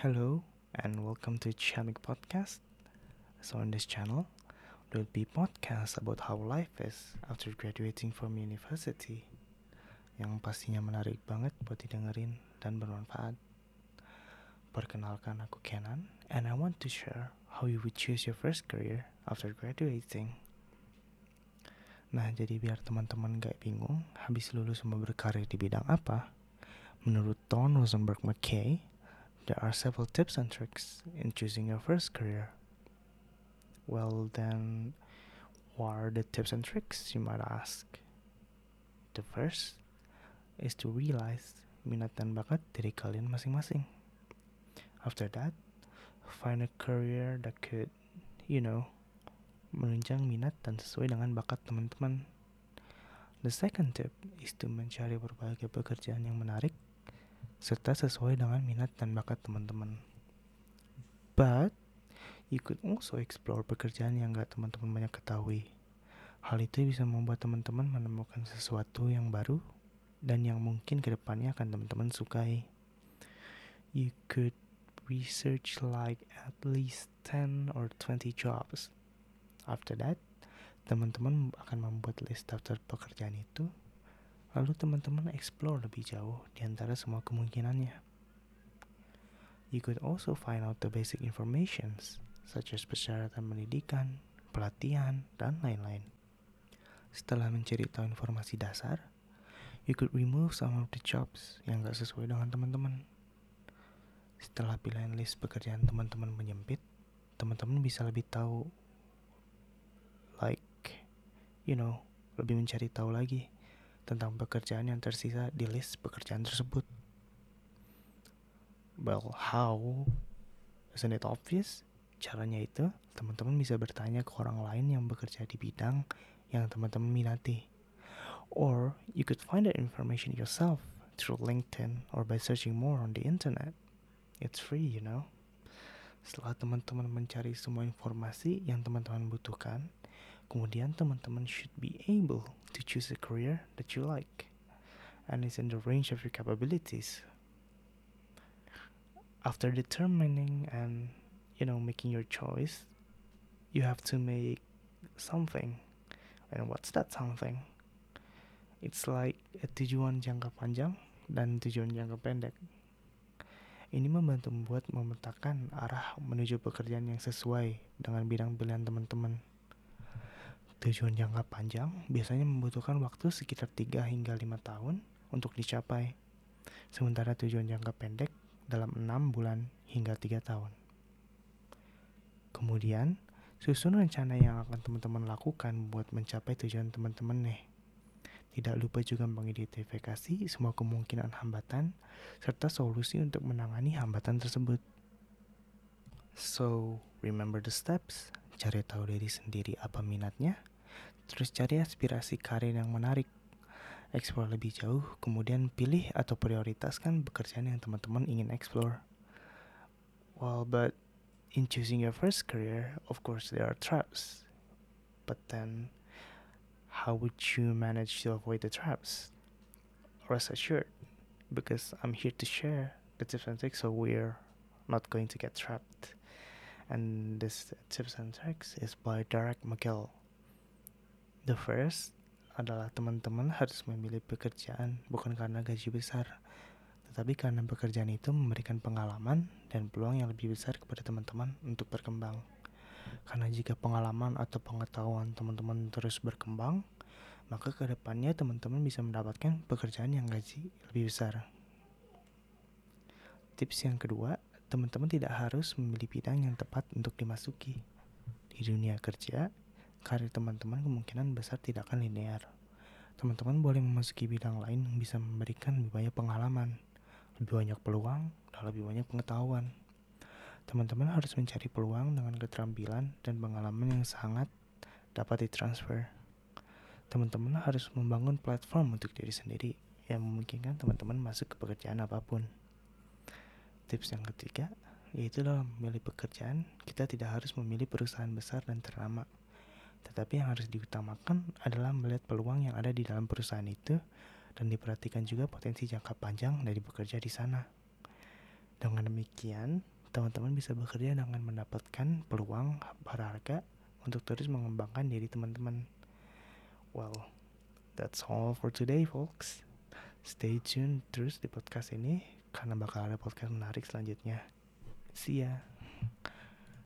Hello and welcome to Chamik Podcast. So on this channel, there will be podcasts about how life is after graduating from university yang pastinya menarik banget buat didengerin dan bermanfaat. Perkenalkan aku Kenan and I want to share how you would choose your first career after graduating. Nah, jadi biar teman-teman gak bingung habis lulus mau berkarir di bidang apa, menurut Don Rosenberg McKay, there are several tips and tricks in choosing your first career. Well, then, what are the tips and tricks, you might ask? The first is to realize minat dan bakat dari kalian masing-masing. After that, find a career that could, you know, menunjang minat dan sesuai dengan bakat teman-teman. The second tip is to mencari berbagai pekerjaan yang menarik serta sesuai dengan minat dan bakat teman-teman. But you could also explore pekerjaan yang gak teman-teman banyak ketahui. Hal itu bisa membuat teman-teman menemukan sesuatu yang baru dan yang mungkin ke depannya akan teman-teman sukai. You could research like at least 10 or 20 jobs After that, teman-teman akan membuat list daftar pekerjaan itu, lalu teman-teman explore lebih jauh di antara semua kemungkinannya. You could also find out the basic informations, such as persyaratan pendidikan, pelatihan, dan lain-lain. Setelah mencari tahu informasi dasar, you could remove some of the jobs yang gak sesuai dengan teman-teman. Setelah pilihan list pekerjaan teman-teman menyempit, teman-teman bisa lebih tahu like you know lebih mencari tahu lagi tentang pekerjaan yang tersisa di list pekerjaan tersebut. Well, how? Isn't it obvious? Caranya itu, teman-teman bisa bertanya ke orang lain yang bekerja di bidang yang teman-teman minati. Or you could find that information yourself through LinkedIn or by searching more on the internet. It's free, you know. Setelah teman-teman mencari semua informasi yang teman-teman butuhkan, kemudian teman-teman should be able to choose a career that you like and is in the range of your capabilities. After determining and you know making your choice, you have to make something. And what's that something? It's like a tujuan jangka panjang dan tujuan jangka pendek. Ini membantu membuat memetakan arah menuju pekerjaan yang sesuai dengan bidang pilihan teman-teman. Tujuan jangka panjang biasanya membutuhkan waktu sekitar 3 hingga 5 tahun untuk dicapai. Sementara tujuan jangka pendek dalam 6 bulan hingga 3 tahun. Kemudian, susun rencana yang akan teman-teman lakukan buat mencapai tujuan teman-teman nih. Tidak lupa juga mengidentifikasi semua kemungkinan hambatan serta solusi untuk menangani hambatan tersebut. So, remember the steps, cari tahu diri sendiri apa minatnya, terus cari aspirasi karir yang menarik, explore lebih jauh, kemudian pilih atau prioritaskan pekerjaan yang teman-teman ingin explore. Well, but in choosing your first career, of course there are traps. But then, how would you manage to avoid the traps? Rest assured, because I'm here to share the tips and tricks so we're not going to get trapped. And this tips and tricks is by Derek McGill. The first adalah teman-teman harus memilih pekerjaan bukan karena gaji besar, tetapi karena pekerjaan itu memberikan pengalaman dan peluang yang lebih besar kepada teman-teman untuk berkembang. Karena jika pengalaman atau pengetahuan teman-teman terus berkembang, maka ke depannya teman-teman bisa mendapatkan pekerjaan yang gaji lebih besar. Tips yang kedua, teman-teman tidak harus memilih bidang yang tepat untuk dimasuki. Di dunia kerja, karir teman-teman kemungkinan besar tidak akan linear. Teman-teman boleh memasuki bidang lain yang bisa memberikan lebih banyak pengalaman, lebih banyak peluang, dan lebih banyak pengetahuan. Teman-teman harus mencari peluang dengan keterampilan dan pengalaman yang sangat dapat ditransfer. Teman-teman harus membangun platform untuk diri sendiri yang memungkinkan teman-teman masuk ke pekerjaan apa pun. Tips yang ketiga, yaitu dalam memilih pekerjaan, kita tidak harus memilih perusahaan besar dan ternama. Tetapi yang harus diutamakan adalah melihat peluang yang ada di dalam perusahaan itu dan diperhatikan juga potensi jangka panjang dari bekerja di sana. Dengan demikian, teman-teman bisa bekerja dengan mendapatkan peluang berharga untuk terus mengembangkan diri teman-teman. Well, that's all for today, folks. Stay tune terus di podcast ini karena bakal ada podcast menarik selanjutnya. See ya.